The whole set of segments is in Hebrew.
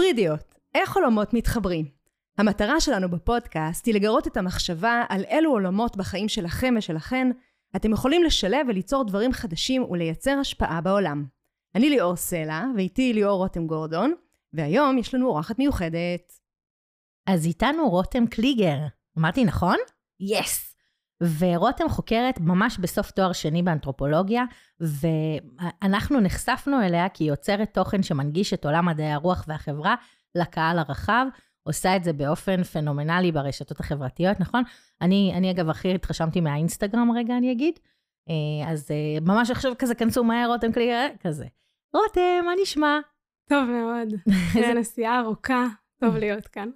היברידיות, איך עולמות מתחברים? המטרה שלנו בפודקאסט היא לגרות את המחשבה על אילו עולמות בחיים שלכם ושלכן אתם יכולים לשלב וליצור דברים חדשים ולייצר השפעה בעולם. אני ליאור סלע, ואיתי ליאור רותם גורדון, והיום יש לנו אורחת מיוחדת. אז איתנו רותם קליגר. אמרתי נכון? יס! Yes. ורותם חוקרת ממש בסוף תואר שני באנתרופולוגיה, ואנחנו נחשפנו אליה כי היא יוצרת תוכן שמנגיש את עולם מדעי הרוח והחברה לקהל הרחב, עושה את זה באופן פנומנלי ברשתות החברתיות, נכון? אני, אני אגב הכי התרשמתי מהאינסטגרם רגע, אני אגיד. אה, אז אה, ממש עכשיו כזה, כנסו מהר, רותם קליגר, כזה. רותם, מה נשמע? טוב מאוד. נסיעה ארוכה, טוב להיות כאן.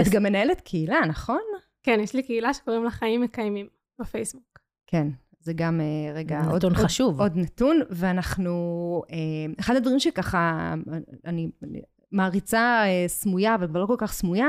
את גם מנהלת קהילה, נכון? כן, יש לי קהילה שקוראים לה חיים מקיימים בפייסבוק. כן, זה גם uh, רגע... נתון עוד, חשוב. עוד, עוד נתון, ואנחנו... Uh, אחד הדברים שככה, אני, אני מעריצה uh, סמויה, אבל כבר לא כל כך סמויה,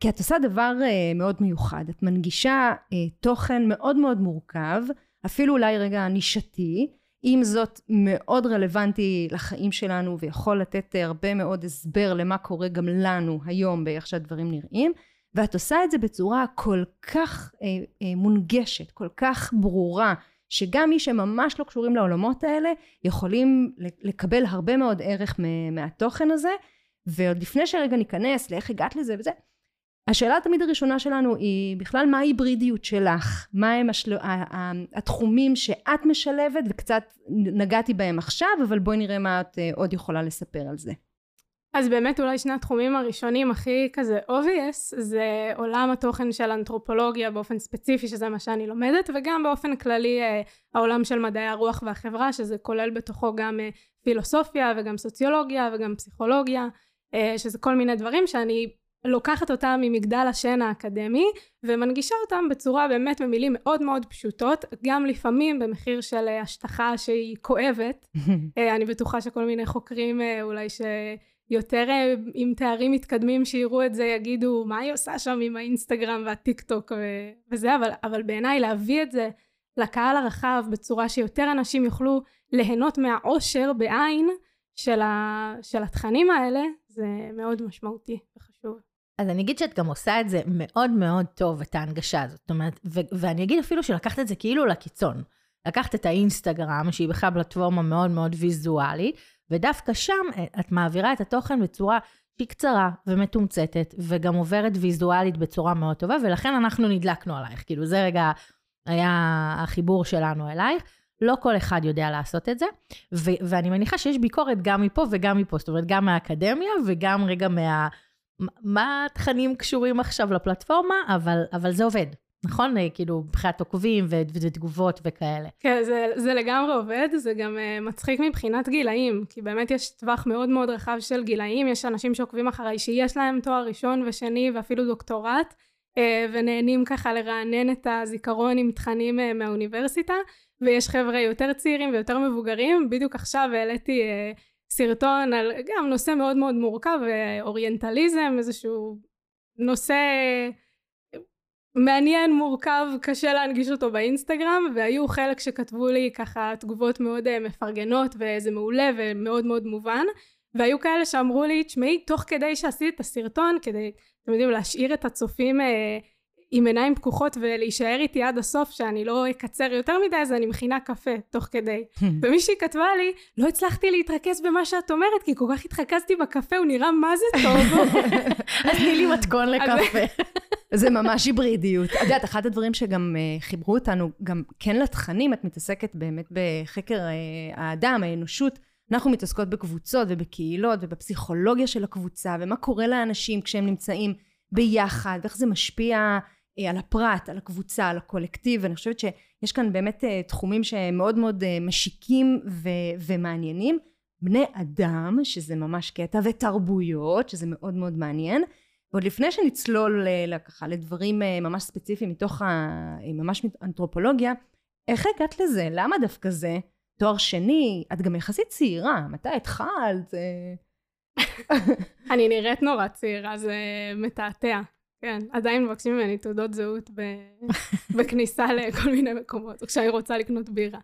כי את עושה דבר מאוד מיוחד. את מנגישה תוכן מאוד מאוד מורכב, אפילו אולי רגע נישתי, עם זאת מאוד רלוונטי לחיים שלנו ויכול לתת הרבה מאוד הסבר למה קורה גם לנו היום באיך שהדברים נראים. ואת עושה את זה בצורה כל כך אה, אה, מונגשת, כל כך ברורה, שגם מי שממש לא קשורים לעולמות האלה יכולים לקבל הרבה מאוד ערך מהתוכן הזה. ועוד לפני שרגע ניכנס לאיך הגעת לזה וזה השאלה תמיד הראשונה שלנו היא בכלל מה ההיברידיות שלך? מה הם השל... התחומים שאת משלבת וקצת נגעתי בהם עכשיו אבל בואי נראה מה את אה, עוד יכולה לספר על זה אז באמת אולי שני התחומים הראשונים הכי כזה obvious זה עולם התוכן של אנתרופולוגיה באופן ספציפי שזה מה שאני לומדת וגם באופן כללי אה, העולם של מדעי הרוח והחברה שזה כולל בתוכו גם אה, פילוסופיה וגם סוציולוגיה וגם פסיכולוגיה אה, שזה כל מיני דברים שאני לוקחת אותם ממגדל השן האקדמי ומנגישה אותם בצורה באמת במילים מאוד מאוד פשוטות גם לפעמים במחיר של השטחה שהיא כואבת. אני בטוחה שכל מיני חוקרים אולי ש... יותר אה, עם תארים מתקדמים שיראו את זה יגידו מה היא עושה שם עם האינסטגרם והטיק טוק וזה אבל, אבל בעיניי להביא את זה לקהל הרחב בצורה שיותר אנשים יוכלו ליהנות מהעושר בעין של, ה- של התכנים האלה זה מאוד משמעותי וחשוב. אז אני אגיד שאת גם עושה את זה מאוד מאוד טוב, את ההנגשה הזאת. זאת אומרת, ו- ואני אגיד אפילו שלקחת את זה כאילו לקיצון. לקחת את האינסטגרם, שהיא בכלל פלטפורמה מאוד מאוד ויזואלית, ודווקא שם אה, את מעבירה את התוכן בצורה שהיא קצרה ומתומצתת, וגם עוברת ויזואלית בצורה מאוד טובה, ולכן אנחנו נדלקנו עלייך. כאילו, זה רגע היה החיבור שלנו אלייך. לא כל אחד יודע לעשות את זה, ו- ואני מניחה שיש ביקורת גם מפה וגם מפה, זאת אומרת, גם מהאקדמיה וגם רגע מה... מה התכנים קשורים עכשיו לפלטפורמה, אבל, אבל זה עובד. נכון? אה, כאילו, מבחינת עוקבים ותגובות וכאלה. כן, זה, זה לגמרי עובד, זה גם uh, מצחיק מבחינת גילאים, כי באמת יש טווח מאוד מאוד רחב של גילאים, יש אנשים שעוקבים אחריי שיש להם תואר ראשון ושני ואפילו דוקטורט, uh, ונהנים ככה לרענן את הזיכרון עם תכנים uh, מהאוניברסיטה, ויש חבר'ה יותר צעירים ויותר מבוגרים, בדיוק עכשיו העליתי uh, סרטון על גם נושא מאוד מאוד מורכב, אוריינטליזם, איזשהו נושא... מעניין, מורכב, קשה להנגיש אותו באינסטגרם, והיו חלק שכתבו לי ככה תגובות מאוד uh, מפרגנות, וזה מעולה ומאוד מאוד מובן, והיו כאלה שאמרו לי, תשמעי, תוך כדי שעשית את הסרטון, כדי, אתם יודעים, להשאיר את הצופים uh, עם עיניים פקוחות ולהישאר איתי עד הסוף, שאני לא אקצר יותר מדי, אז אני מכינה קפה תוך כדי. ומישהי כתבה לי, לא הצלחתי להתרכז במה שאת אומרת, כי כל כך התרכזתי בקפה, הוא נראה מה זה טוב. אז תני לי מתכון לקפה. זה ממש היברידיות. את יודעת, אחד הדברים שגם uh, חיברו אותנו, גם כן לתכנים, את מתעסקת באמת בחקר uh, האדם, האנושות. אנחנו מתעסקות בקבוצות ובקהילות ובפסיכולוגיה של הקבוצה, ומה קורה לאנשים כשהם נמצאים ביחד, ואיך זה משפיע על הפרט, על הקבוצה, על הקולקטיב, ואני חושבת שיש כאן באמת uh, תחומים שהם מאוד uh, משיקים ו- ומעניינים. בני אדם, שזה ממש קטע, ותרבויות, שזה מאוד מאוד מעניין. ועוד לפני שנצלול אה, ככה לדברים אה, ממש ספציפיים מתוך ממש אנתרופולוגיה, איך הגעת לזה? למה דווקא זה? תואר שני, את גם יחסית צעירה, מתי התחלת? אני נראית נורא צעירה, זה מתעתע. כן, עדיין מבקשים ממני תעודות זהות בכניסה לכל מיני מקומות, כשאני רוצה לקנות בירה.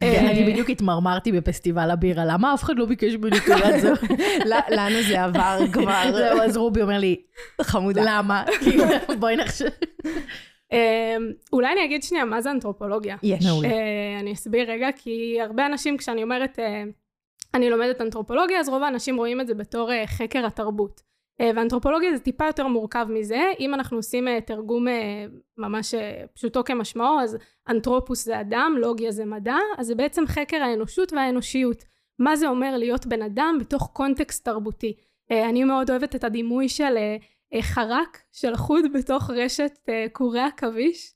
כן, אני בדיוק התמרמרתי בפסטיבל הבירה, למה אף אחד לא ביקש ממני תעודת זהות? לנו זה עבר כבר. זהו, אז רובי אומר לי, חמודה. למה? בואי נחשב. אמ, אולי אני אגיד שנייה מה זה אנתרופולוגיה. יש. מעולה. אה, אני אסביר רגע, כי הרבה אנשים, כשאני אומרת, אה, אני לומדת אנתרופולוגיה, אז רוב האנשים רואים את זה בתור אה, חקר התרבות. אה, ואנתרופולוגיה זה טיפה יותר מורכב מזה. אם אנחנו עושים אה, תרגום אה, ממש פשוטו כמשמעו, אז אנתרופוס זה אדם, לוגיה זה מדע, אז זה בעצם חקר האנושות והאנושיות. מה זה אומר להיות בן אדם בתוך קונטקסט תרבותי. אני מאוד אוהבת את הדימוי של חרק של חוט בתוך רשת קורי עכביש.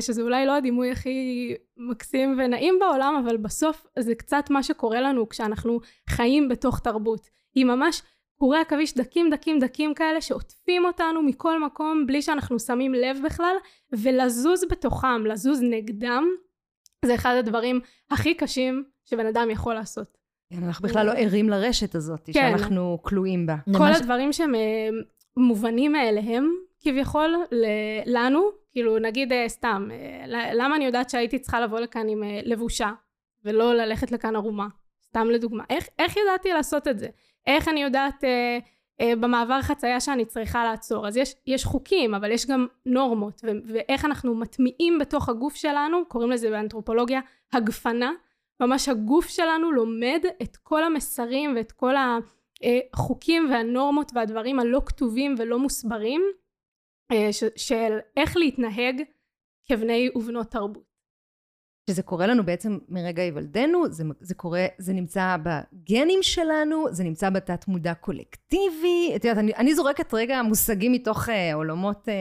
שזה אולי לא הדימוי הכי מקסים ונעים בעולם, אבל בסוף זה קצת מה שקורה לנו כשאנחנו חיים בתוך תרבות. היא ממש קורי עכביש דקים דקים דקים כאלה שעוטפים אותנו מכל מקום בלי שאנחנו שמים לב בכלל, ולזוז בתוכם, לזוז נגדם, זה אחד הדברים הכי קשים שבן אדם יכול לעשות. כן, אנחנו בכלל לא ערים לרשת הזאת, כן. שאנחנו כלואים בה. כל ממש- הדברים שהם אה, מובנים מאליהם כביכול לנו, כאילו נגיד אה, סתם, אה, למה אני יודעת שהייתי צריכה לבוא לכאן עם אה, לבושה ולא ללכת לכאן ערומה? סתם לדוגמה. איך, איך ידעתי לעשות את זה? איך אני יודעת אה, אה, במעבר חצייה שאני צריכה לעצור? אז יש, יש חוקים, אבל יש גם נורמות, ו- ואיך אנחנו מטמיעים בתוך הגוף שלנו, קוראים לזה באנתרופולוגיה הגפנה, ממש הגוף שלנו לומד את כל המסרים ואת כל החוקים והנורמות והדברים הלא כתובים ולא מוסברים אה, של איך להתנהג כבני ובנות תרבות. שזה קורה לנו בעצם מרגע היוולדנו, זה, זה קורה, זה נמצא בגנים שלנו, זה נמצא בתת מודע קולקטיבי. את יודעת, אני, אני זורקת רגע מושגים מתוך אה, עולמות אה,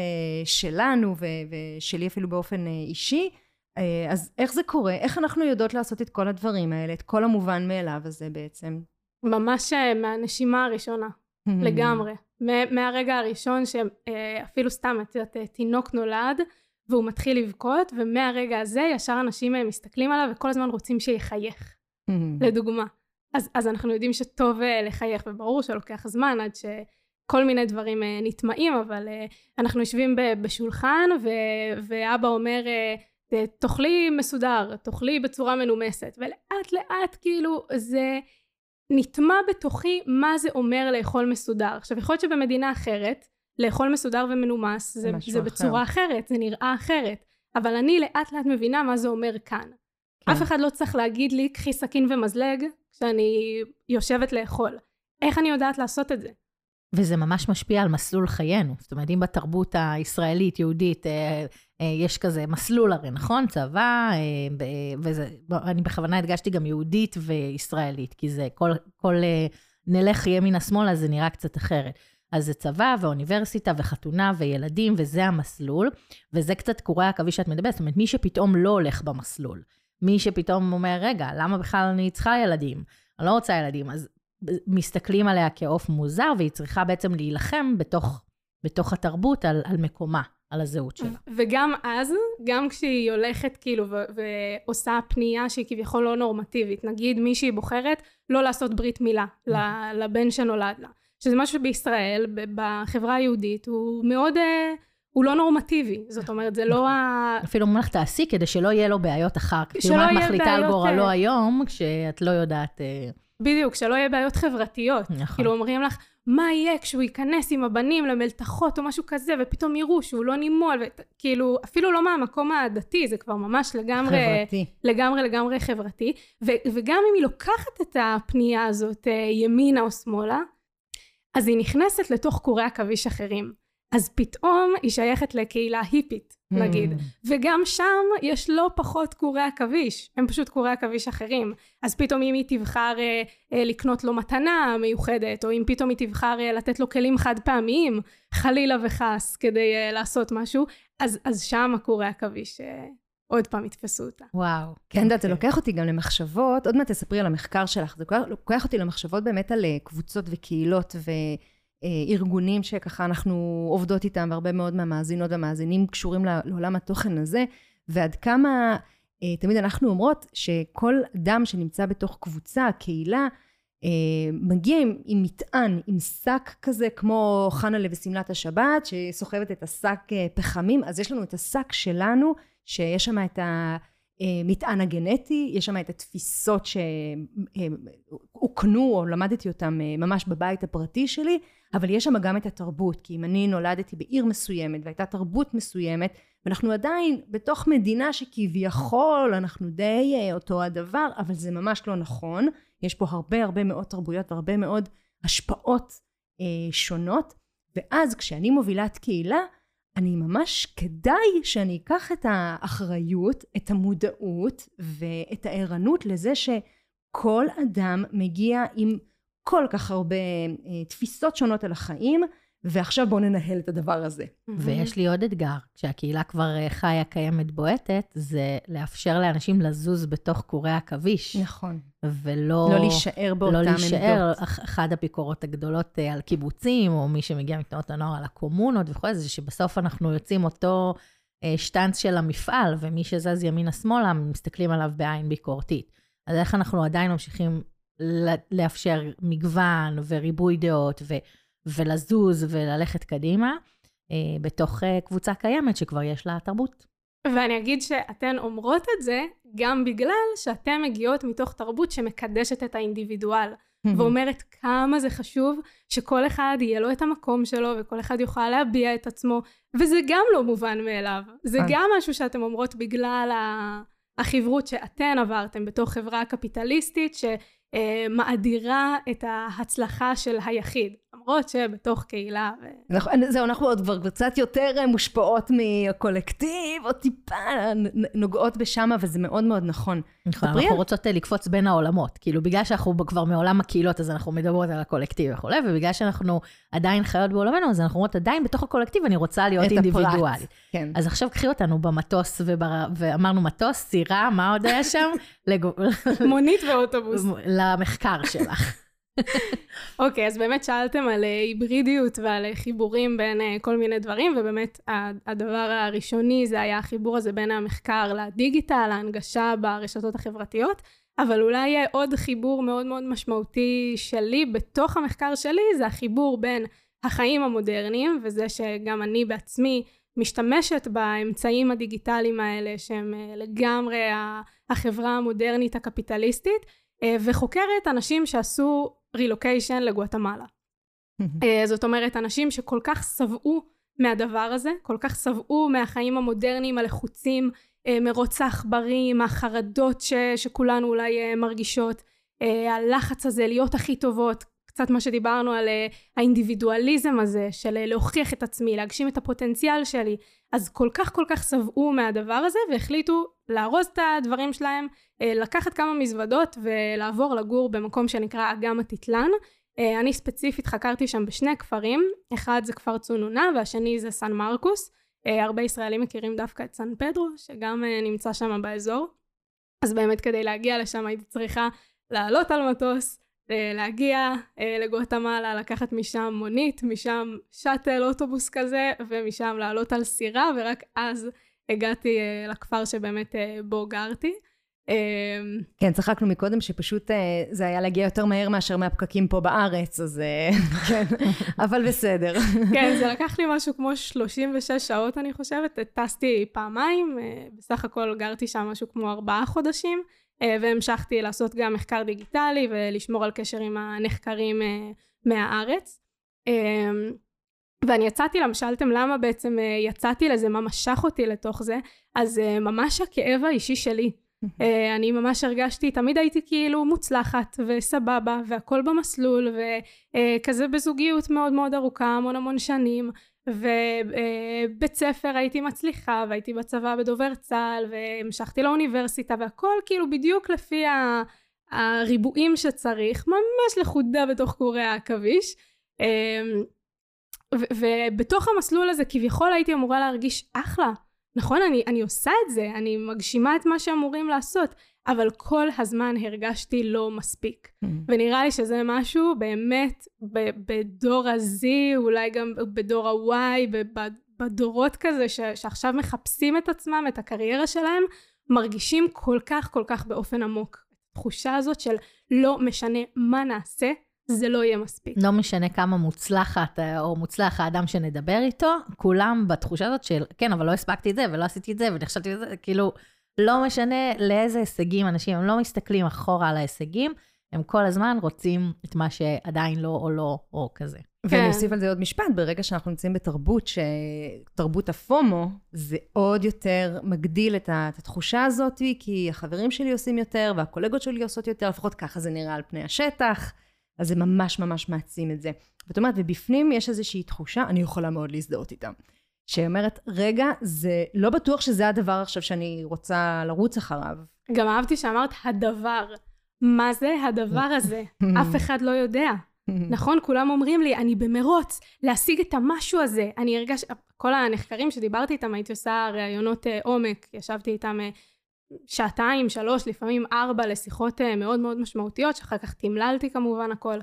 שלנו ו, ושלי אפילו באופן אה, אישי. אה, אז איך זה קורה? איך אנחנו יודעות לעשות את כל הדברים האלה, את כל המובן מאליו הזה בעצם? ממש אה, מהנשימה הראשונה, לגמרי. מהרגע הראשון שאפילו סתם, את יודעת, אה, תינוק נולד והוא מתחיל לבכות, ומהרגע הזה ישר אנשים אה, מסתכלים עליו וכל הזמן רוצים שיחייך. לדוגמה. אז, אז אנחנו יודעים שטוב אה, לחייך, וברור שלוקח זמן עד שכל מיני דברים אה, נטמעים, אבל אנחנו יושבים בשולחן, ו, ואבא אומר, תאכלי מסודר, תאכלי בצורה מנומסת, ולאט לאט כאילו זה נטמע בתוכי מה זה אומר לאכול מסודר. עכשיו יכול להיות שבמדינה אחרת, לאכול מסודר ומנומס זה, זה אחר. בצורה אחרת, זה נראה אחרת, אבל אני לאט לאט מבינה מה זה אומר כאן. כן. אף אחד לא צריך להגיד לי, קחי סכין ומזלג, כשאני יושבת לאכול. איך אני יודעת לעשות את זה? וזה ממש משפיע על מסלול חיינו. זאת אומרת, אם בתרבות הישראלית, יהודית, אה, אה, יש כזה מסלול הרי, נכון? צבא, אה, וזה, אני בכוונה הדגשתי גם יהודית וישראלית, כי זה כל, כל אה, נלך ימינה-שמאלה, אז זה נראה קצת אחרת. אז זה צבא ואוניברסיטה וחתונה וילדים, וזה המסלול, וזה קצת קורי העכביש שאת מדברת, זאת אומרת, מי שפתאום לא הולך במסלול, מי שפתאום אומר, רגע, למה בכלל אני צריכה ילדים? אני לא רוצה ילדים, אז מסתכלים עליה כעוף מוזר, והיא צריכה בעצם להילחם בתוך, בתוך התרבות על, על מקומה, על הזהות שלה. וגם אז, גם כשהיא הולכת כאילו ו- ועושה פנייה שהיא כביכול לא נורמטיבית, נגיד מישהי בוחרת לא לעשות ברית מילה ל- לבן שנולד לה, שזה משהו שבישראל, בחברה היהודית, הוא מאוד, אה, הוא לא נורמטיבי, זאת אומרת זה לא ה... אפילו אומרים לך תעשי כדי שלא יהיה לו בעיות אחר כך. שלא כאילו, מה את יהיה מחליטה על בעיות, גורלו אה, היום, כשאת לא יודעת... אה, בדיוק, שלא יהיה בעיות חברתיות. נכון. כאילו אומרים לך, מה יהיה כשהוא ייכנס עם הבנים למלתחות או משהו כזה, ופתאום יראו שהוא לא נימול, וכאילו, אפילו לא מהמקום הדתי, זה כבר ממש לגמרי... חברתי. לגמרי לגמרי חברתי, ו- וגם אם היא לוקחת את הפנייה הזאת ימינה או שמאלה, אז היא נכנסת לתוך קורי עכביש אחרים. אז פתאום היא שייכת לקהילה היפית, נגיד. Hmm. וגם שם יש לא פחות קורי עכביש, הם פשוט קורי עכביש אחרים. אז פתאום אם היא תבחר אה, אה, לקנות לו מתנה מיוחדת, או אם פתאום היא תבחר אה, לתת לו כלים חד פעמיים, חלילה וחס, כדי אה, לעשות משהו, אז, אז שם הקורי עכביש אה, עוד פעם יתפסו אותה. וואו. כן, יודעת, זה אוקיי. לוקח אותי גם למחשבות, עוד מעט תספרי על המחקר שלך, זה לוקח- לוקח אותי למחשבות באמת על אה, קבוצות וקהילות וארגונים שככה אנחנו עובדות איתם, והרבה מאוד מהמאזינות והמאזינים קשורים ל- לעולם התוכן הזה, ועד כמה אה, תמיד אנחנו אומרות שכל אדם שנמצא בתוך קבוצה, קהילה, אה, מגיע עם, עם מטען, עם שק כזה, כמו חנה ושמלת השבת, שסוחבת את השק אה, פחמים, אז יש לנו את השק שלנו, שיש שם את. המטען הגנטי, יש שם את התפיסות שהוקנו או למדתי אותן אה, ממש בבית הפרטי שלי, אבל יש שם גם את התרבות, כי אם אני נולדתי בעיר מסוימת והייתה תרבות מסוימת, ואנחנו עדיין בתוך מדינה שכביכול אנחנו די אה, אותו הדבר, אבל זה ממש לא נכון. יש פה הרבה הרבה מאוד תרבויות והרבה מאוד השפעות אה, שונות, ואז כשאני מובילת קהילה, אני ממש כדאי שאני אקח את האחריות, את המודעות ואת הערנות לזה שכל אדם מגיע עם כל כך הרבה אה, תפיסות שונות על החיים, ועכשיו בואו ננהל את הדבר הזה. ויש לי עוד אתגר, כשהקהילה כבר אה, חיה, קיימת, בועטת, זה לאפשר לאנשים לזוז בתוך קורי עכביש. נכון. ולא... לא להישאר באותן לא עמדות. להישאר, אח- אחת הביקורות הגדולות אה, על קיבוצים, או מי שמגיע מתנועות הנוער על הקומונות וכו', זה שבסוף אנחנו יוצאים אותו אה, שטנץ של המפעל, ומי שזז ימינה-שמאלה, מסתכלים עליו בעין ביקורתית. אז איך אנחנו עדיין ממשיכים לאפשר מגוון וריבוי דעות, ו- ולזוז וללכת קדימה, אה, בתוך אה, קבוצה קיימת שכבר יש לה תרבות. ואני אגיד שאתן אומרות את זה גם בגלל שאתן מגיעות מתוך תרבות שמקדשת את האינדיבידואל, ואומרת כמה זה חשוב שכל אחד יהיה לו את המקום שלו וכל אחד יוכל להביע את עצמו, וזה גם לא מובן מאליו. זה אה. גם משהו שאתן אומרות בגלל החברות שאתן עברתן בתוך חברה קפיטליסטית שמאדירה את ההצלחה של היחיד, למרות שבתוך קהילה. ו... אנחנו- זהו, אנחנו עוד כבר קצת יותר אה, מושפעות מהקולקטיב, או טיפה נוגעות בשם, אבל זה מאוד מאוד נכון. נכון, אנחנו על- רוצות אה, לקפוץ בין העולמות. כאילו, בגלל שאנחנו כבר מעולם הקהילות, אז אנחנו מדברות על הקולקטיב וכולי, ובגלל שאנחנו עדיין חיות בעולמנו, אז אנחנו אומרות, עדיין בתוך הקולקטיב אני רוצה להיות. אינדיבידואלית. כן. אז עכשיו קחי אותנו במטוס, ובר... ואמרנו מטוס, סירה, מה עוד היה שם? לג... מונית ואוטובוס. למחקר שלך. אוקיי, אז באמת שאלתם על אה, היברידיות ועל אה, חיבורים בין אה, כל מיני דברים, ובאמת הדבר הראשוני זה היה החיבור הזה בין המחקר לדיגיטל, ההנגשה ברשתות החברתיות, אבל אולי עוד חיבור מאוד מאוד משמעותי שלי בתוך המחקר שלי, זה החיבור בין החיים המודרניים, וזה שגם אני בעצמי משתמשת באמצעים הדיגיטליים האלה, שהם לגמרי החברה המודרנית הקפיטליסטית, וחוקרת אנשים שעשו רילוקיישן לגואטמלה. אה, זאת אומרת, אנשים שכל כך שבעו מהדבר הזה, כל כך שבעו מהחיים המודרניים הלחוצים, אה, מרוץ העכברים, החרדות ש, שכולנו אולי אה, מרגישות, אה, הלחץ הזה להיות הכי טובות, קצת מה שדיברנו על אה, האינדיבידואליזם הזה, של אה, להוכיח את עצמי, להגשים את הפוטנציאל שלי, אז כל כך כל כך שבעו מהדבר הזה, והחליטו לארוז את הדברים שלהם, אה, לקחת כמה מזוודות ולעבור לגור במקום שנקרא אגם הטיטלן. אני ספציפית חקרתי שם בשני כפרים, אחד זה כפר צונונה והשני זה סן מרקוס. הרבה ישראלים מכירים דווקא את סן פדרו, שגם נמצא שם באזור. אז באמת כדי להגיע לשם הייתי צריכה לעלות על מטוס, להגיע אה, לגואטמלה, לקחת משם מונית, משם שאטל, אוטובוס כזה, ומשם לעלות על סירה, ורק אז הגעתי אה, לכפר שבאמת אה, בו גרתי. אה, כן, צחקנו מקודם שפשוט אה, זה היה להגיע יותר מהר מאשר מהפקקים פה בארץ, אז אה, כן, אבל בסדר. כן, זה לקח לי משהו כמו 36 שעות, אני חושבת. טסתי פעמיים, אה, בסך הכל גרתי שם משהו כמו ארבעה חודשים, אה, והמשכתי לעשות גם מחקר דיגיטלי ולשמור על קשר עם הנחקרים אה, מהארץ. אה, ואני יצאתי, למה שאלתם למה בעצם אה, יצאתי לזה, מה משך אותי לתוך זה, אז אה, ממש הכאב האישי שלי. אה, אני ממש הרגשתי, תמיד הייתי כאילו מוצלחת וסבבה והכל במסלול וכזה בזוגיות מאוד מאוד ארוכה המון המון שנים ובית ספר הייתי מצליחה והייתי בצבא בדובר צה"ל והמשכתי לאוניברסיטה והכל כאילו בדיוק לפי הריבועים שצריך ממש לכודה בתוך קורי העכביש. ו- ובתוך המסלול הזה כביכול הייתי אמורה להרגיש אחלה. נכון, אני, אני עושה את זה, אני מגשימה את מה שאמורים לעשות, אבל כל הזמן הרגשתי לא מספיק. ונראה לי שזה משהו באמת בדור ה-Z, אולי גם בדור ה-Y, בדורות כזה ש- שעכשיו מחפשים את עצמם, את הקריירה שלהם, מרגישים כל כך כל כך באופן עמוק. התחושה הזאת של לא משנה מה נעשה, זה לא יהיה מספיק. לא משנה כמה מוצלחת אה, או מוצלח האדם שנדבר איתו, כולם בתחושה הזאת של, כן, אבל לא הספקתי את זה, ולא עשיתי את זה, ונחשבתי את זה, כאילו, לא משנה לאיזה הישגים אנשים, הם לא מסתכלים אחורה על ההישגים, הם כל הזמן רוצים את מה שעדיין לא או לא, או כזה. ואני כן. אוסיף על זה עוד משפט, ברגע שאנחנו נמצאים בתרבות, שתרבות הפומו, זה עוד יותר מגדיל את התחושה הזאת, כי החברים שלי עושים יותר, והקולגות שלי עושות יותר, לפחות ככה זה נראה על פני השטח, אז זה ממש ממש מעצים את זה. זאת אומרת, ובפנים יש איזושהי תחושה, אני יכולה מאוד להזדהות איתה, שאומרת, רגע, זה לא בטוח שזה הדבר עכשיו שאני רוצה לרוץ אחריו. גם אהבתי שאמרת הדבר. מה זה הדבר הזה? אף אחד לא יודע. נכון? כולם אומרים לי, אני במרוץ להשיג את המשהו הזה. אני הרגש... כל הנחקרים שדיברתי איתם, הייתי עושה ראיונות uh, עומק, ישבתי איתם uh, שעתיים, שלוש, לפעמים ארבע, לשיחות uh, מאוד מאוד משמעותיות, שאחר כך תמללתי כמובן הכל,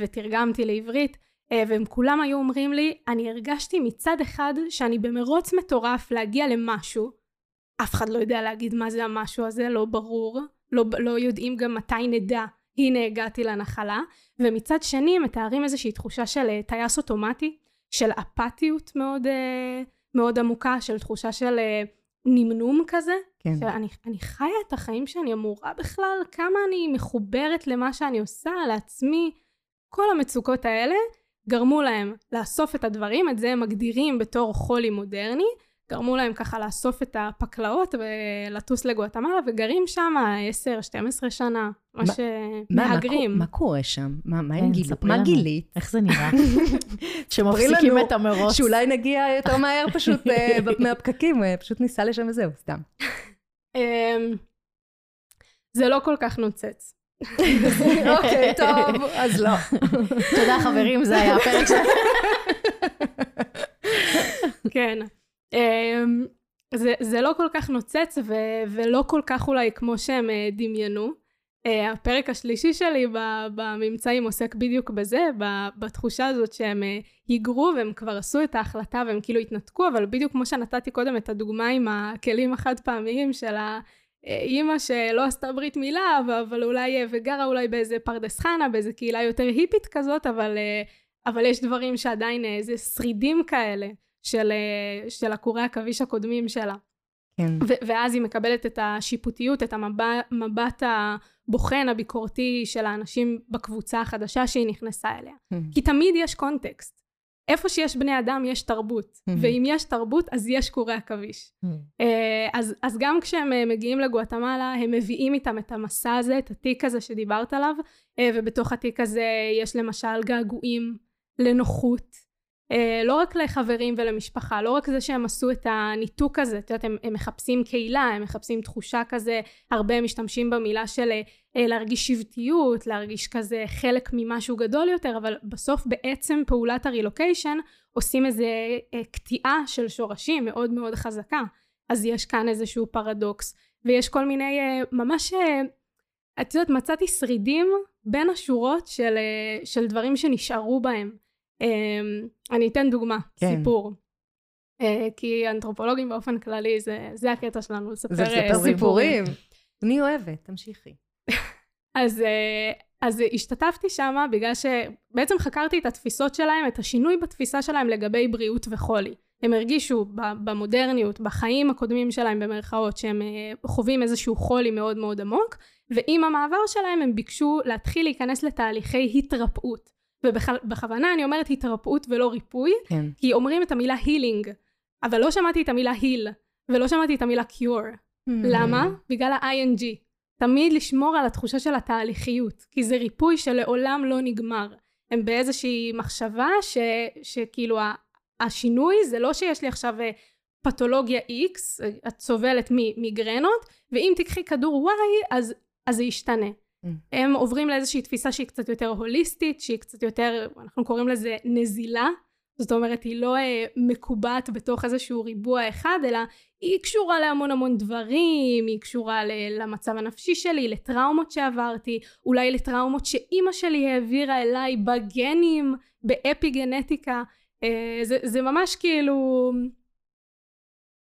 ותרגמתי לעברית, והם כולם היו אומרים לי, אני הרגשתי מצד אחד שאני במרוץ מטורף להגיע למשהו, אף אחד לא יודע להגיד מה זה המשהו הזה, לא ברור, לא, לא יודעים גם מתי נדע הנה הגעתי לנחלה, ומצד שני מתארים איזושהי תחושה של אה, טייס אוטומטי, של אפתיות מאוד, אה, מאוד עמוקה, של תחושה של אה, נמנום כזה. כן. שאני אני חיה את החיים שאני אמורה בכלל, כמה אני מחוברת למה שאני עושה, לעצמי. כל המצוקות האלה גרמו להם לאסוף את הדברים, את זה הם מגדירים בתור חולי מודרני, גרמו להם ככה לאסוף את הפקלאות ולטוס לגואטמלה, וגרים שם 10-12 שנה, מה שמהגרים. מה, מה קורה שם? מה, מה, כן, גיל... מה גילית? איך זה נראה? שמפסיקים את המרוץ. שאולי נגיע יותר מהר פשוט אה, מהפקקים, אה, פשוט ניסע לשם וזהו, סתם. אמ, זה לא כל כך נוצץ. אוקיי, טוב, אז לא. תודה חברים, זה היה הפרק שלנו. כן. אמ, זה, זה לא כל כך נוצץ ו, ולא כל כך אולי כמו שהם אה, דמיינו. Uh, הפרק השלישי שלי בממצאים עוסק בדיוק בזה, בתחושה הזאת שהם uh, היגרו והם כבר עשו את ההחלטה והם כאילו התנתקו, אבל בדיוק כמו שנתתי קודם את הדוגמה עם הכלים החד פעמיים של האימא שלא עשתה ברית מילה, אבל אולי, וגרה אולי באיזה פרדס חנה, באיזה קהילה יותר היפית כזאת, אבל, uh, אבל יש דברים שעדיין איזה שרידים כאלה. של, אה, של עקורי עכביש הקודמים שלה. כן. ו- ואז היא מקבלת את השיפוטיות, את המבט הבוחן, הביקורתי של האנשים בקבוצה החדשה שהיא נכנסה אליה. Mm-hmm. כי תמיד יש קונטקסט. איפה שיש בני אדם יש תרבות, mm-hmm. ואם יש תרבות אז יש קורי עכביש. Mm-hmm. אז, אז גם כשהם אה, מגיעים לגואטמלה הם מביאים איתם את המסע הזה, את התיק הזה שדיברת עליו, ובתוך התיק הזה יש למשל געגועים לנוחות, אה, לא רק לחברים ולמשפחה, לא רק זה שהם עשו את הניתוק הזה, את יודעת, הם, הם מחפשים קהילה, הם מחפשים תחושה כזה, הרבה משתמשים במילה של אה, להרגיש שבטיות, להרגיש כזה חלק ממשהו גדול יותר, אבל בסוף בעצם פעולת הרילוקיישן עושים איזה אה, קטיעה של שורשים מאוד מאוד חזקה, אז יש כאן איזשהו פרדוקס, ויש כל מיני ממש, את יודעת, מצאתי שרידים בין השורות של, של דברים שנשארו בהם. אמ, אני אתן דוגמה, כן. סיפור. אה, כי אנתרופולוגים באופן כללי, זה, זה הקטע שלנו, לספר זה אה, סיפורים. אני אוהבת, תמשיכי. אז, אה, אז השתתפתי שם בגלל שבעצם חקרתי את התפיסות שלהם, את השינוי בתפיסה שלהם לגבי בריאות וחולי. הם הרגישו במודרניות, בחיים הקודמים שלהם במרכאות, שהם חווים איזשהו חולי מאוד מאוד עמוק, ועם המעבר שלהם הם ביקשו להתחיל להיכנס לתהליכי התרפאות. ובכוונה אני אומרת התרפאות ולא ריפוי, כן. כי אומרים את המילה הילינג, אבל לא שמעתי את המילה היל, ולא שמעתי את המילה קיור. Mm-hmm. למה? בגלל ה-ing. תמיד לשמור על התחושה של התהליכיות, כי זה ריפוי שלעולם לא נגמר. הם באיזושהי מחשבה ש, שכאילו השינוי זה לא שיש לי עכשיו אה, פתולוגיה X, את סובלת ממיגרנות, ואם תקחי כדור Y אז, אז זה ישתנה. Mm. הם עוברים לאיזושהי תפיסה שהיא קצת יותר הוליסטית, שהיא קצת יותר, אנחנו קוראים לזה נזילה, זאת אומרת היא לא אה, מקובעת בתוך איזשהו ריבוע אחד, אלא היא קשורה להמון המון דברים, היא קשורה למצב הנפשי שלי, לטראומות שעברתי, אולי לטראומות שאימא שלי העבירה אליי בגנים, באפי גנטיקה, אה, זה, זה ממש כאילו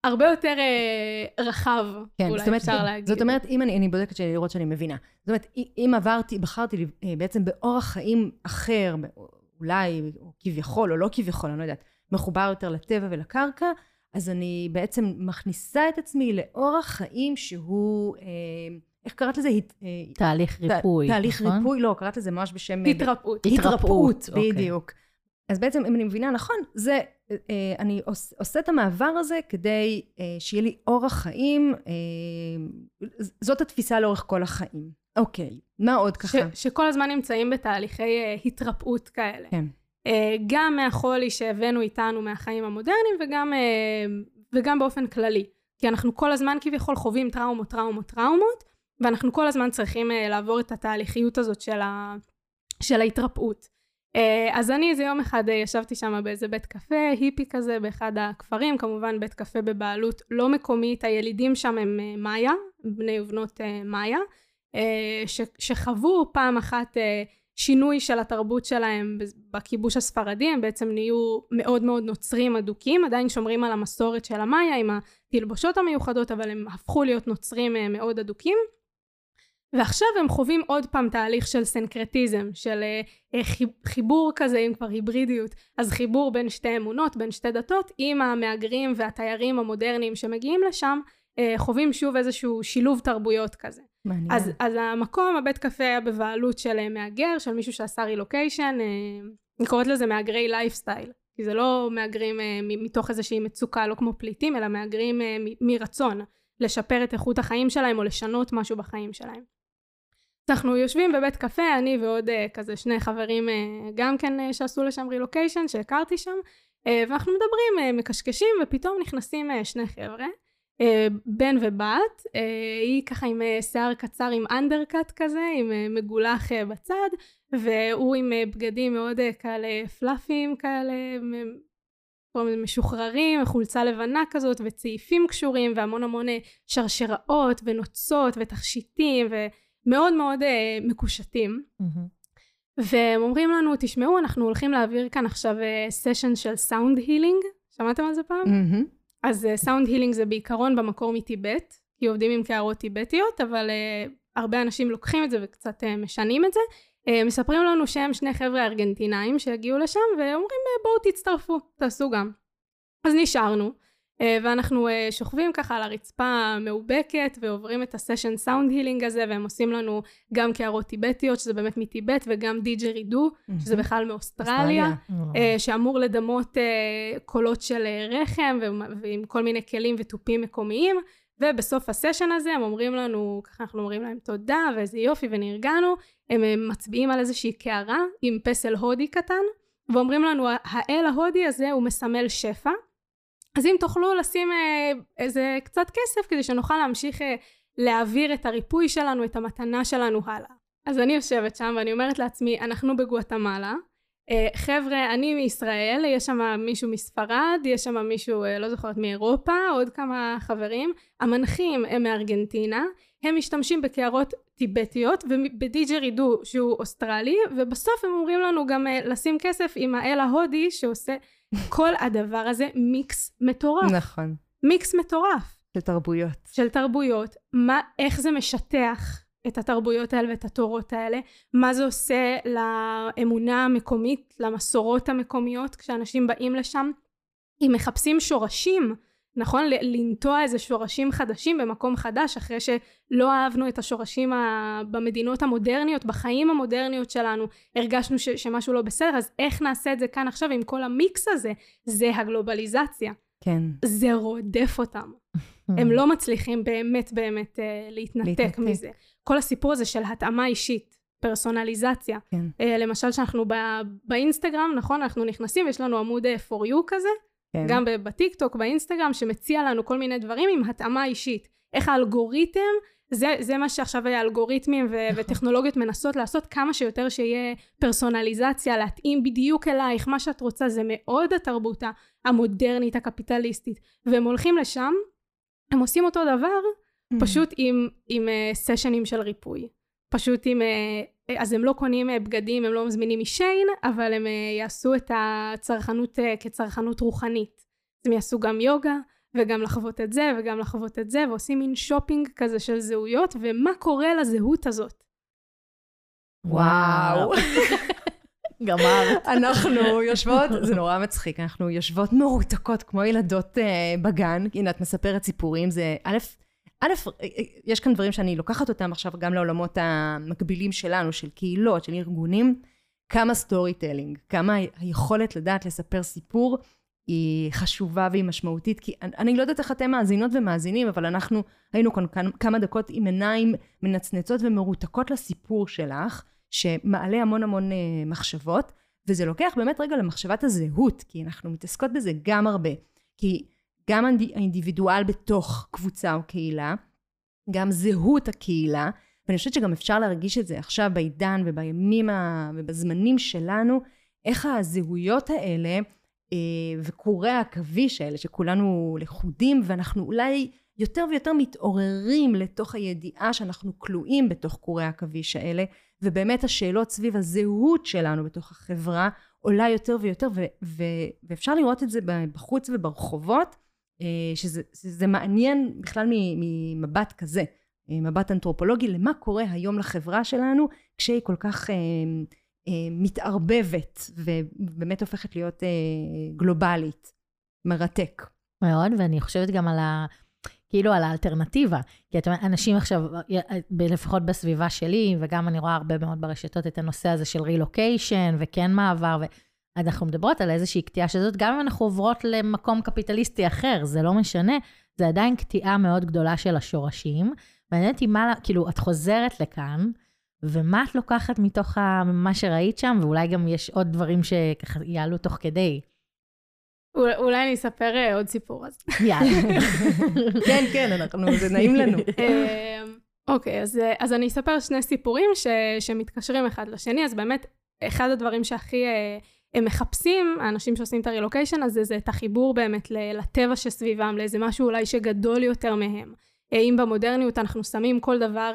הרבה יותר אה, רחב, כן, אולי אומרת, אפשר להגיד. זאת אומרת, אם אני, אני בודקת לראות שאני מבינה. זאת אומרת, אם עברתי, בחרתי אה, בעצם באורח חיים אחר, אולי, או כביכול, או לא כביכול, אני לא יודעת, מחובר יותר לטבע ולקרקע, אז אני בעצם מכניסה את עצמי לאורח חיים שהוא, אה, איך קראת לזה? הת- אה, תהליך ריפוי, ת- תהליך נכון? ריפוי, לא, קראת לזה ממש בשם... התרפאות. התרפאות, אוקיי. בדיוק. אז בעצם, אם אני מבינה נכון, זה, אה, אני עוש, עושה את המעבר הזה כדי אה, שיהיה לי אורח חיים, אה, זאת התפיסה לאורך כל החיים. אוקיי, מה עוד ש, ככה? שכל הזמן נמצאים בתהליכי אה, התרפאות כאלה. כן. אה, גם מהחולי שהבאנו איתנו מהחיים המודרניים וגם, אה, וגם באופן כללי. כי אנחנו כל הזמן כביכול חווים טראומות, טראומות, טראומות, ואנחנו כל הזמן צריכים אה, לעבור את התהליכיות הזאת של, ה, של ההתרפאות. אה, אז אני איזה יום אחד אה, ישבתי שם באיזה בית קפה, היפי כזה, באחד הכפרים, כמובן בית קפה בבעלות לא מקומית, הילידים שם הם אה, מאיה, בני ובנות מאיה, ש, שחוו פעם אחת שינוי של התרבות שלהם בכיבוש הספרדי, הם בעצם נהיו מאוד מאוד נוצרים אדוקים, עדיין שומרים על המסורת של המאיה עם התלבושות המיוחדות, אבל הם הפכו להיות נוצרים מאוד אדוקים. ועכשיו הם חווים עוד פעם תהליך של סנקרטיזם, של אה, אה, חיב- חיבור כזה, אם כבר היברידיות, אז חיבור בין שתי אמונות, בין שתי דתות, עם המהגרים והתיירים המודרניים שמגיעים לשם, אה, חווים שוב איזשהו שילוב תרבויות כזה. מעניין. אז, אז המקום, הבית קפה היה בבעלות של אה, מהגר, של מישהו שעשה רילוקיישן, אה, אני קוראת לזה מהגרי לייפסטייל, כי זה לא מהגרים אה, מתוך איזושהי מצוקה, לא כמו פליטים, אלא מהגרים אה, מרצון לשפר את איכות החיים שלהם או לשנות משהו בחיים שלהם. אנחנו יושבים בבית קפה, אני ועוד אה, כזה שני חברים אה, גם כן אה, שעשו לשם רילוקיישן, שהכרתי שם, אה, ואנחנו מדברים, אה, מקשקשים, ופתאום נכנסים אה, שני חבר'ה. אה, בן ובת, אה, היא ככה עם אה, שיער קצר עם אנדרקאט כזה, עם אה, מגולח אה, בצד, והוא עם אה, בגדים מאוד אה, כאלה פלאפיים כאלה, משוחררים, חולצה לבנה כזאת, וצעיפים קשורים, והמון המון שרשראות, ונוצות, ותכשיטים, ומאוד מאוד אה, מקושטים. מהמם. והם אומרים לנו, תשמעו, אנחנו הולכים להעביר כאן עכשיו סשן של sound healing, שמעתם על זה פעם? מהמם. אז sound healing זה בעיקרון במקור מטיבט, כי עובדים עם קערות טיבטיות, אבל אה, הרבה אנשים לוקחים את זה וקצת אה, משנים את זה. אה, מספרים לנו שהם שני חבר'ה ארגנטינאים שהגיעו לשם, ואומרים אה, בואו תצטרפו, תעשו גם. אז נשארנו, uh, ואנחנו uh, שוכבים ככה על הרצפה מאובקת, ועוברים את הסשן סאונד הילינג הזה, והם עושים לנו גם קערות טיבטיות, שזה באמת מטיבט, וגם דיג'רידו, שזה בכלל מאוסטרליה. אה, שאמור לדמות אה, קולות של אה, רחם ועם כל מיני כלים ותופים מקומיים. ובסוף הסשן הזה הם אומרים לנו, ככה אנחנו אומרים להם תודה ואיזה יופי ונרגענו, הם אה, מצביעים על איזושהי קערה עם פסל הודי קטן ואומרים לנו האל ההודי הזה הוא מסמל שפע אז אם תוכלו לשים אה, איזה קצת כסף כדי שנוכל להמשיך אה, להעביר את הריפוי שלנו, את המתנה שלנו הלאה. אז אני יושבת שם ואני אומרת לעצמי, אנחנו בגואטמלה, אה, חבר'ה, אני מישראל, יש שם מישהו מספרד, יש שם מישהו, לא זוכרת, מאירופה, עוד כמה חברים. המנחים הם מארגנטינה, הם משתמשים בקערות טיבטיות ובדיג'רידו שהוא אוסטרלי, ובסוף הם אומרים לנו גם לשים כסף עם האל ההודי שעושה כל הדבר הזה מיקס מטורף. נכון. מיקס מטורף של תרבויות. של תרבויות, מה, איך זה משטח את התרבויות האלה ואת התורות האלה, מה זה עושה לאמונה המקומית, למסורות המקומיות, כשאנשים באים לשם, אם מחפשים שורשים, נכון? לנטוע איזה שורשים חדשים במקום חדש, אחרי שלא אהבנו את השורשים ה- במדינות המודרניות, בחיים המודרניות שלנו, הרגשנו ש- שמשהו לא בסדר, אז איך נעשה את זה כאן עכשיו עם כל המיקס הזה? זה הגלובליזציה. כן. זה רודף אותם. הם לא מצליחים באמת באמת אה, להתנתק, להתנתק. מזה. כל הסיפור הזה של התאמה אישית, פרסונליזציה. כן. אה, למשל שאנחנו ב- באינסטגרם, נכון? אנחנו נכנסים ויש לנו עמוד אה, for you כזה, כן. גם בטיקטוק, באינסטגרם, שמציע לנו כל מיני דברים עם התאמה אישית. איך האלגוריתם, זה, זה מה שעכשיו האלגוריתמים ו- נכון. וטכנולוגיות מנסות לעשות, כמה שיותר שיהיה פרסונליזציה, להתאים בדיוק אלייך, מה שאת רוצה, זה מאוד התרבות המודרנית, הקפיטליסטית. והם הולכים לשם, הם עושים אותו דבר, Mm. פשוט עם, עם uh, סשנים של ריפוי. פשוט עם... אז הם לא קונים uh, בגדים, הם לא מזמינים משיין, אבל הם uh, יעשו את הצרכנות uh, כצרכנות רוחנית. אז הם יעשו גם יוגה, וגם לחוות את זה, וגם לחוות את זה, ועושים מין שופינג כזה של זהויות, ומה קורה לזהות הזאת? וואו. גמרת. אנחנו יושבות, זה נורא מצחיק, אנחנו יושבות מרותקות כמו ילדות אה, בגן, הנה את מספרת סיפורים, זה א', א', יש כאן דברים שאני לוקחת אותם עכשיו גם לעולמות המקבילים שלנו, של קהילות, של ארגונים, כמה storytelling, כמה היכולת לדעת לספר סיפור היא חשובה והיא משמעותית, כי אני, אני לא יודעת איך אתם מאזינות ומאזינים, אבל אנחנו היינו כאן כמה דקות עם עיניים מנצנצות ומרותקות לסיפור שלך, שמעלה המון המון אה, מחשבות, וזה לוקח באמת רגע למחשבת הזהות, כי אנחנו מתעסקות בזה גם הרבה. כי גם האינדיבידואל בתוך קבוצה או קהילה, גם זהות הקהילה, ואני חושבת שגם אפשר להרגיש את זה עכשיו בעידן ובימים ה... ובזמנים שלנו, איך הזהויות האלה אה, וקורי העכביש האלה, שכולנו לכודים, ואנחנו אולי יותר ויותר מתעוררים לתוך הידיעה שאנחנו כלואים בתוך קורי העכביש האלה, ובאמת השאלות סביב הזהות שלנו בתוך החברה עולה יותר ויותר, ו- ו- ואפשר לראות את זה בחוץ וברחובות, שזה, שזה מעניין בכלל ממבט כזה, אה, מבט אנתרופולוגי, למה קורה היום לחברה שלנו כשהיא כל כך מתערבבת ובאמת הופכת להיות גלובלית. מרתק. מאוד, ואני חושבת גם על ה... כאילו על האלטרנטיבה. כי את אומרת, אנשים עכשיו, לפחות בסביבה שלי, וגם אני רואה הרבה מאוד ברשתות את הנושא הזה של רילוקיישן, וכן מעבר, ואנחנו מדברות על איזושהי קטיעה שזאת, גם אם אנחנו עוברות למקום קפיטליסטי אחר, זה לא משנה, זה עדיין קטיעה מאוד גדולה של השורשים. מעניין אותי מה, כאילו, את חוזרת לכאן, ומה את לוקחת מתוך מה שראית שם, ואולי גם יש עוד דברים שככה יעלו תוך כדי. אולי אני אספר אה, עוד סיפור אז. יאללה. כן, כן, אנחנו, זה נעים לנו. אמ, אוקיי, אז, אה, אז אני אספר שני סיפורים ש, שמתקשרים אחד לשני, אז באמת, אחד הדברים שהכי אה, הם מחפשים, האנשים שעושים את הרילוקיישן הזה, זה את החיבור באמת לטבע שסביבם, לאיזה משהו אולי שגדול יותר מהם. אם במודרניות אנחנו שמים כל דבר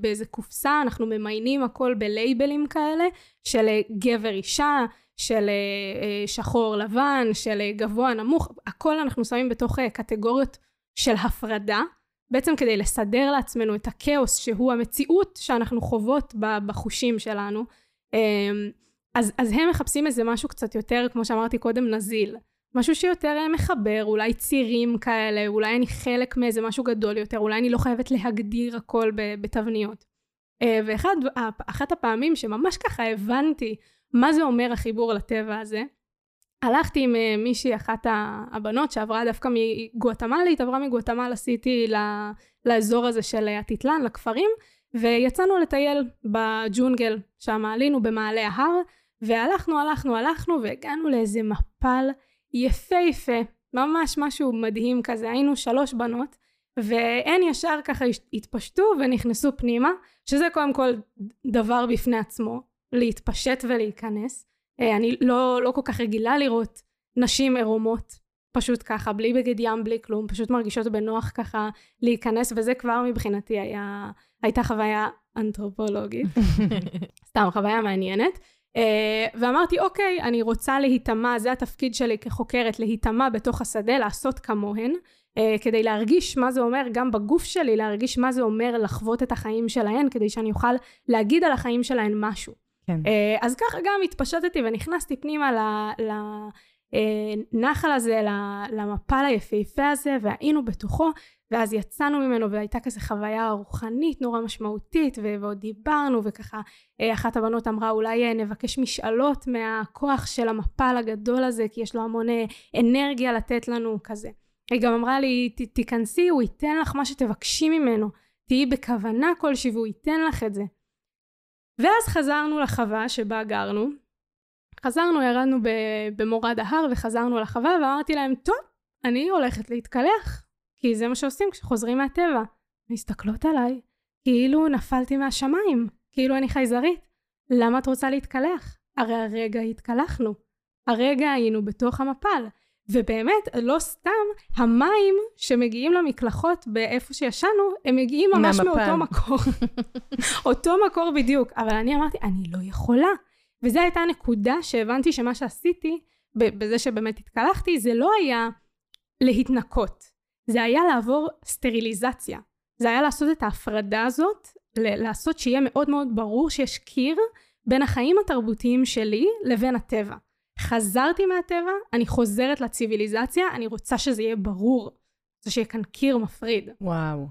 באיזה קופסה, אנחנו ממיינים הכל בלייבלים כאלה, של גבר אישה, של אה, אה, שחור לבן, של אה, גבוה נמוך, הכל אנחנו שמים בתוך קטגוריות של הפרדה, בעצם כדי לסדר לעצמנו את הכאוס שהוא המציאות שאנחנו חוות בחושים שלנו. אז, אז הם מחפשים איזה משהו קצת יותר, כמו שאמרתי קודם, נזיל. משהו שיותר מחבר, אולי צירים כאלה, אולי אני חלק מאיזה משהו גדול יותר, אולי אני לא חייבת להגדיר הכל בתבניות. ואחת הפעמים שממש ככה הבנתי מה זה אומר החיבור לטבע הזה? הלכתי עם אה, מישהי, אחת הבנות שעברה דווקא מגואטמלית, עברה מגואטמלה סיטי לאזור הזה של הטיטלן, לכפרים, ויצאנו לטייל בג'ונגל, שם עלינו במעלה ההר, והלכנו, הלכנו, הלכנו, והגענו לאיזה מפל יפהפה, ממש משהו מדהים כזה, היינו שלוש בנות, והן ישר ככה התפשטו ונכנסו פנימה, שזה קודם כל דבר בפני עצמו, להתפשט ולהיכנס. אה, אני לא, לא כל כך רגילה לראות נשים עירומות, פשוט ככה, בלי בגד ים, בלי כלום, פשוט מרגישות בנוח ככה להיכנס, וזה כבר מבחינתי היה, הייתה חוויה אנתרופולוגית. סתם, חוויה מעניינת. Uh, ואמרתי, אוקיי, אני רוצה להיטמע, זה התפקיד שלי כחוקרת, להיטמע בתוך השדה, לעשות כמוהן, uh, כדי להרגיש מה זה אומר גם בגוף שלי, להרגיש מה זה אומר לחוות את החיים שלהן, כדי שאני אוכל להגיד על החיים שלהן משהו. כן. אה, אז ככה גם התפשטתי ונכנסתי פנימה לנחל אה, הזה, למפל היפהפה הזה, והיינו בתוכו, ואז יצאנו ממנו והייתה כזה חוויה רוחנית נורא משמעותית, ועוד דיברנו, וככה אה, אחת הבנות אמרה אולי נבקש משאלות מהכוח של המפל הגדול הזה, כי יש לו המון אנרגיה לתת לנו כזה. היא גם אמרה לי, תיכנסי, הוא ייתן לך מה שתבקשי ממנו, תהיי בכוונה כלשהי והוא ייתן לך את זה. ואז חזרנו לחווה שבה גרנו. חזרנו, ירדנו במורד ההר וחזרנו לחווה ואמרתי להם, טוב, אני הולכת להתקלח, כי זה מה שעושים כשחוזרים מהטבע. מסתכלות עליי, כאילו נפלתי מהשמיים, כאילו אני חייזרית. למה את רוצה להתקלח? הרי הרגע התקלחנו. הרגע היינו בתוך המפל. ובאמת, לא סתם, המים שמגיעים למקלחות באיפה שישנו, הם מגיעים ממש מהמפל. מאותו מקור. אותו מקור בדיוק. אבל אני אמרתי, אני לא יכולה. וזו הייתה הנקודה שהבנתי שמה שעשיתי, בזה שבאמת התקלחתי, זה לא היה להתנקות. זה היה לעבור סטריליזציה. זה היה לעשות את ההפרדה הזאת, לעשות שיהיה מאוד מאוד ברור שיש קיר בין החיים התרבותיים שלי לבין הטבע. חזרתי מהטבע, אני חוזרת לציוויליזציה, אני רוצה שזה יהיה ברור. זה שיהיה כאן קיר מפריד. וואו.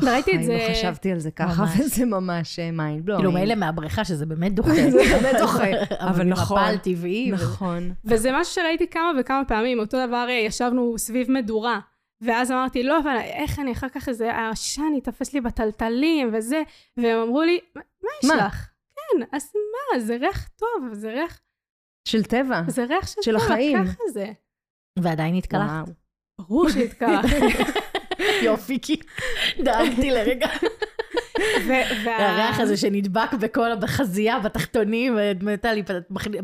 וראיתי את זה... לא חשבתי על זה ככה. וזה ממש mind blowing. כאילו, מילא מהבריכה, שזה באמת דוחה. זה באמת דוחה, אבל נכון. מפל טבעי. נכון. וזה משהו שראיתי כמה וכמה פעמים. אותו דבר, אה, ישבנו סביב מדורה. ואז אמרתי, לא, אבל איך אני אחר כך איזה העשן ייתפס לי בטלטלים וזה, והם אמרו לי, מה יש מה? לך? כן, אז מה, זה ריח טוב, זה ריח, של טבע. זה ריח של, של טבע, החיים. ככה זה. ועדיין התקלחת. ברור שהתקלחת. יופי, כי דאגתי לרגע. ו- וה- הריח הזה שנדבק בכל, בחזייה, בתחתונים, ומתה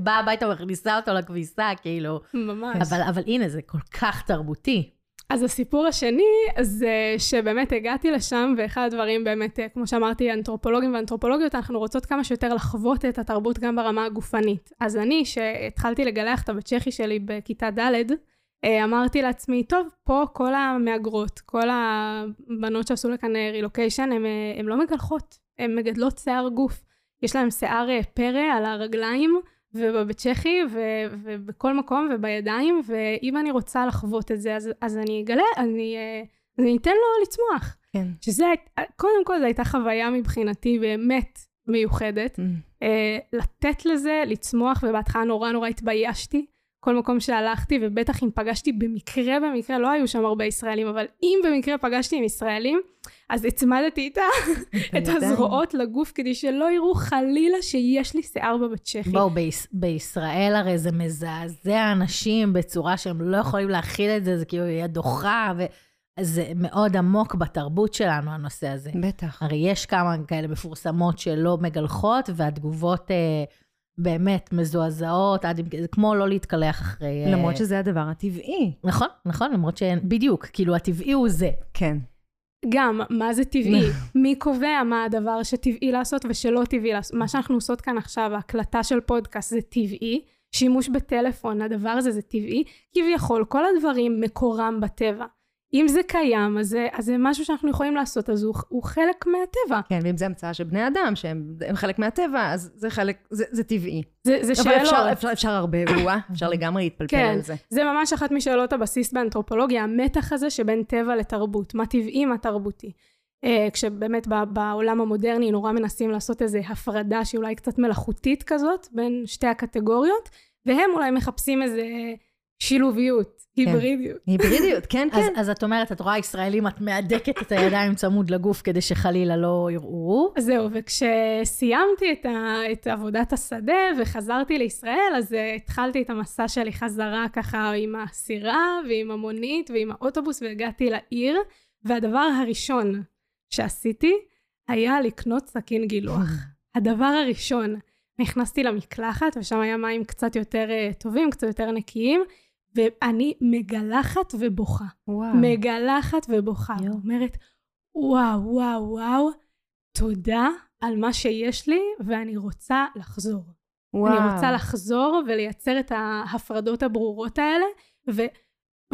באה הביתה ומכניסה אותו לכביסה, כאילו. ממש. אבל, אבל הנה, זה כל כך תרבותי. אז הסיפור השני זה שבאמת הגעתי לשם, ואחד הדברים באמת, אה, כמו שאמרתי, אנתרופולוגים ואנתרופולוגיות, אנחנו רוצות כמה שיותר לחוות את התרבות גם ברמה הגופנית. אז אני, שהתחלתי לגלח את הבת צ'כי שלי בכיתה ד', אה, אמרתי לעצמי, טוב, פה כל המהגרות, כל הבנות שעשו לכאן רילוקיישן, הן לא מגלחות, הן מגדלות שיער גוף. יש להן שיער אה, פרא על הרגליים, ובבית צ'כי, ו- ובכל מקום, ובידיים, ואם אני רוצה לחוות את זה, אז, אז אני אגלה, אני, אה, אני אתן לו לצמוח. כן. שזה, קודם כל זו הייתה חוויה מבחינתי באמת מיוחדת. אה, לתת לזה, לצמוח, ובהתחלה נורא נורא התביישתי. כל מקום שהלכתי, ובטח אם פגשתי במקרה, במקרה, לא היו שם הרבה ישראלים, אבל אם במקרה פגשתי עם ישראלים, אז הצמדתי איתה את בידיים. הזרועות לגוף, כדי שלא יראו חלילה שיש לי שיער בבת צ'כי. בואו, ביש, בישראל הרי זה מזעזע אנשים בצורה שהם לא יכולים להכיל את זה, זה כאילו יהיה דוחה, וזה מאוד עמוק בתרבות שלנו, הנושא הזה. בטח. הרי יש כמה כאלה מפורסמות שלא מגלחות, והתגובות אה, באמת מזועזעות, עד, כמו לא להתקלח אחרי... אה, למרות שזה הדבר הטבעי. נכון, נכון, למרות שאין, בדיוק, כאילו הטבעי הוא זה. כן. גם, מה זה טבעי? מי קובע מה הדבר שטבעי לעשות ושלא טבעי לעשות? מה שאנחנו עושות כאן עכשיו, ההקלטה של פודקאסט זה טבעי, שימוש בטלפון, הדבר הזה זה טבעי, כביכול כל הדברים מקורם בטבע. אם זה קיים, אז זה, אז זה משהו שאנחנו יכולים לעשות, אז הוא, הוא חלק מהטבע. כן, ואם זה המצאה של בני אדם, שהם הם חלק מהטבע, אז זה חלק, זה, זה טבעי. זה, זה אבל שאלות. אפשר, אפשר, אפשר הרבה, וואה, אפשר לגמרי להתפלפל כן. על זה. זה ממש אחת משאלות הבסיס באנתרופולוגיה, המתח הזה שבין טבע לתרבות, מה טבעי, מה תרבותי. Uh, כשבאמת בעולם המודרני נורא מנסים לעשות איזו הפרדה שהיא אולי קצת מלאכותית כזאת בין שתי הקטגוריות, והם אולי מחפשים איזה שילוביות, היברידיות. היברידיות, כן, אז, כן. אז את אומרת, את רואה ישראלים, את מהדקת את הידיים צמוד לגוף כדי שחלילה לא יראו. זהו, וכשסיימתי את, ה, את עבודת השדה וחזרתי לישראל, אז uh, התחלתי את המסע שלי חזרה ככה עם הסירה ועם המונית ועם האוטובוס והגעתי לעיר, והדבר הראשון שעשיתי היה לקנות סכין גילוח. הדבר הראשון, נכנסתי למקלחת ושם היה מים קצת יותר uh, טובים, קצת יותר נקיים, ואני מגלחת ובוכה. וואו. מגלחת ובוכה. יואו. אומרת, וואו, וואו, וואו, תודה על מה שיש לי, ואני רוצה לחזור. וואו. אני רוצה לחזור ולייצר את ההפרדות הברורות האלה, ו...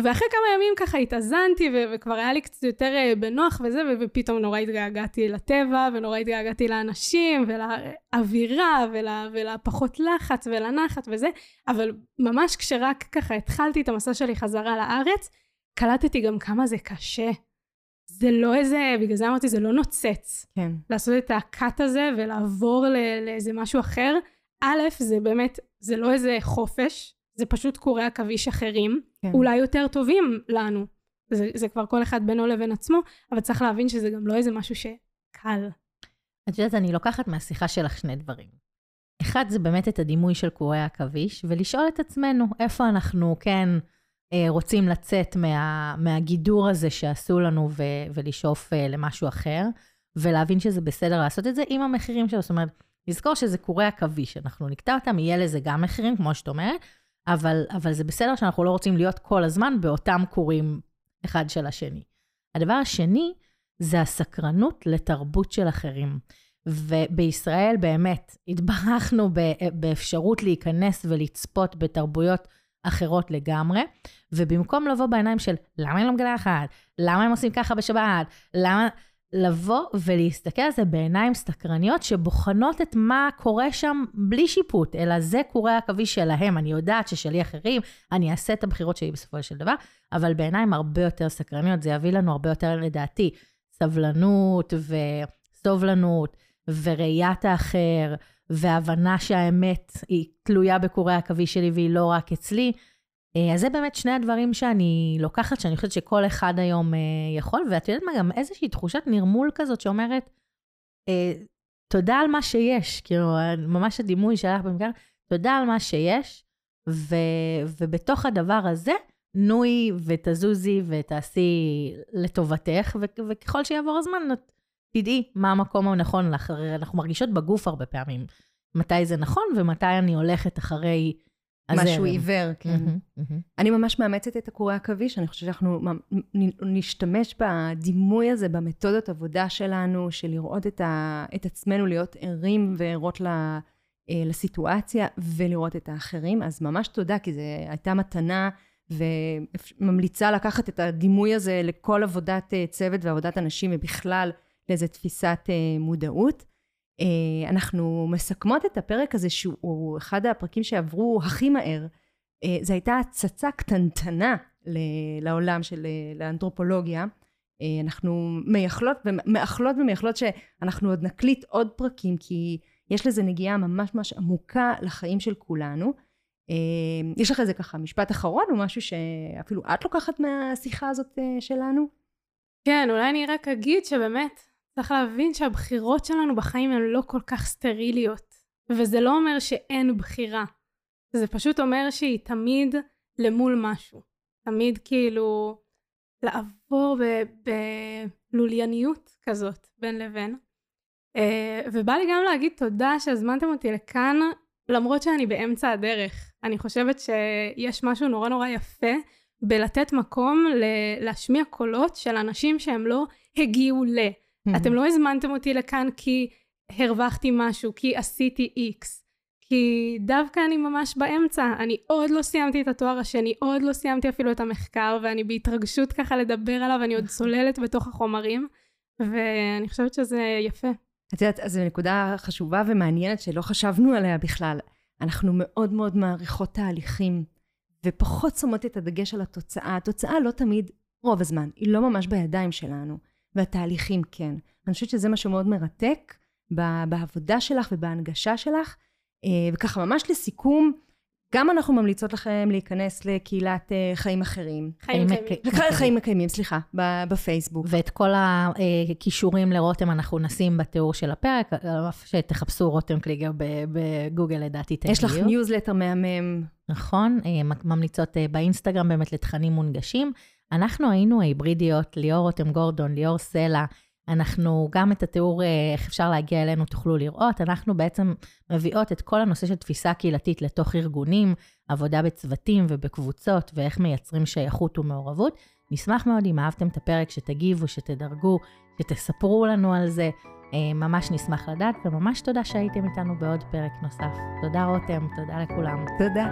ואחרי כמה ימים ככה התאזנתי, ו- וכבר היה לי קצת יותר אה, בנוח וזה, ו- ופתאום נורא התגעגעתי לטבע, ונורא התגעגעתי לאנשים, ולאווירה, ול- ולפחות לחץ, ולנחת וזה, אבל ממש כשרק ככה התחלתי את המסע שלי חזרה לארץ, קלטתי גם כמה זה קשה. זה לא איזה, בגלל זה אמרתי, זה לא נוצץ. כן. לעשות את הקאט הזה ולעבור לאיזה משהו אחר. א', זה באמת, זה לא איזה חופש, זה פשוט קורי עכביש אחרים, כן. אולי יותר טובים לנו. זה, זה כבר כל אחד בינו לבין עצמו, אבל צריך להבין שזה גם לא איזה משהו שקל. את יודעת, אני לוקחת מהשיחה שלך שני דברים. אחד, זה באמת את הדימוי של קורי העכביש, ולשאול את עצמנו איפה אנחנו כן אה, רוצים לצאת מה, מהגידור הזה שעשו לנו ו, ולשאוף אה, למשהו אחר, ולהבין שזה בסדר לעשות את זה עם המחירים שלו. זאת אומרת, לזכור שזה קורי עכביש, אנחנו נקטע אותם, יהיה לזה גם מחירים, כמו שאת אומרת, אבל, אבל זה בסדר שאנחנו לא רוצים להיות כל הזמן באותם קורים אחד של השני. הדבר השני, זה הסקרנות לתרבות של אחרים. ובישראל באמת התברכנו באפשרות להיכנס ולצפות בתרבויות אחרות לגמרי, ובמקום לבוא בעיניים של למה אני לא מגלחת, למה הם עושים ככה בשבת, למה... לבוא ולהסתכל על זה בעיניים סקרניות שבוחנות את מה קורה שם בלי שיפוט, אלא זה קורי העכביש שלהם. אני יודעת ששלי אחרים, אני אעשה את הבחירות שלי בסופו של דבר, אבל בעיניים הרבה יותר סקרניות, זה יביא לנו הרבה יותר, לדעתי, סבלנות וסובלנות וראיית האחר, והבנה שהאמת היא תלויה בקורי העכביש שלי והיא לא רק אצלי. אה, אז זה באמת שני הדברים שאני לוקחת, שאני חושבת שכל אחד היום אה, יכול, ואת יודעת מה, גם איזושהי תחושת נרמול כזאת שאומרת, אה, תודה על מה שיש, כאילו, ממש הדימוי שלך במקרה, תודה על מה שיש, ו, ובתוך הדבר הזה, נוי ותזוזי ותעשי לטובתך, ו, וככל שיעבור הזמן, תדעי מה המקום הנכון לך. אנחנו מרגישות בגוף הרבה פעמים, מתי זה נכון ומתי אני הולכת אחרי... משהו עיוור, כן. אני ממש מאמצת את הקורי עכביש, אני חושבת שאנחנו נשתמש בדימוי הזה, במתודות עבודה שלנו, של לראות את, ה, את עצמנו, להיות ערים וערות ל, אה, לסיטואציה ולראות את האחרים. אז ממש תודה, כי זו הייתה מתנה, וממליצה לקחת את הדימוי הזה לכל עבודת אה, צוות ועבודת אנשים, ובכלל לאיזו תפיסת אה, מודעות. אה, אנחנו מסכמות את הפרק הזה שהוא אחד הפרקים שעברו הכי מהר. אה, זו הייתה הצצה קטנטנה לעולם של האנתרופולוגיה. אה, אנחנו מייחלות ומאחלות ומייחלות שאנחנו עוד נקליט עוד פרקים כי יש לזה נגיעה ממש ממש עמוקה לחיים של כולנו. יש לך איזה ככה משפט אחרון או משהו שאפילו את לוקחת מהשיחה הזאת שלנו? כן, אולי אני רק אגיד שבאמת צריך להבין שהבחירות שלנו בחיים הן לא כל כך סטריליות. וזה לא אומר שאין בחירה. זה פשוט אומר שהיא תמיד למול משהו. תמיד כאילו לעבור בלולייניות כזאת בין לבין. Uh, ובא לי גם להגיד תודה שהזמנתם אותי לכאן למרות שאני באמצע הדרך. אני חושבת שיש משהו נורא נורא יפה בלתת מקום להשמיע קולות של אנשים שהם לא הגיעו ל... אתם לא הזמנתם אותי לכאן כי הרווחתי משהו, כי עשיתי איקס. כי דווקא אני ממש באמצע, אני עוד לא סיימתי את התואר השני, עוד לא סיימתי אפילו את המחקר, ואני בהתרגשות ככה לדבר עליו, אני עוד צוללת בתוך החומרים, ואני חושבת שזה יפה. את יודעת, זו נקודה חשובה ומעניינת שלא חשבנו עליה בכלל. אנחנו מאוד מאוד מעריכות תהליכים, ופחות שמות את הדגש על התוצאה. התוצאה לא תמיד, רוב הזמן, היא לא ממש בידיים שלנו. והתהליכים כן. אני חושבת שזה משהו מאוד מרתק בעבודה שלך ובהנגשה שלך. אה, וככה ממש לסיכום, גם אנחנו ממליצות לכם להיכנס לקהילת אה, חיים אחרים. חיים מקיימים. חיים מקיימים, סליחה, בפייסבוק. ואת כל הכישורים לרותם אנחנו נשים בתיאור של הפרק, שתחפשו רותם קליגר בגוגל לדעתי תגיעו. יש לך ניוזלטר מהמם. נכון, אה, ממליצות באינסטגרם באמת לתכנים מונגשים. אנחנו היינו ההיברידיות, ליאור רותם גורדון, ליאור סלע. אנחנו, גם את התיאור אה, איך אפשר להגיע אלינו תוכלו לראות. אנחנו בעצם מביאות את כל הנושא של תפיסה קהילתית לתוך ארגונים, עבודה בצוותים ובקבוצות, ואיך מייצרים שייכות ומעורבות. נשמח מאוד אם אהבתם את הפרק, שתגיבו, שתדרגו, שתספרו לנו על זה. אה, ממש נשמח לדעת, וממש תודה שהייתם איתנו בעוד פרק נוסף. תודה רותם, תודה לכולם. תודה.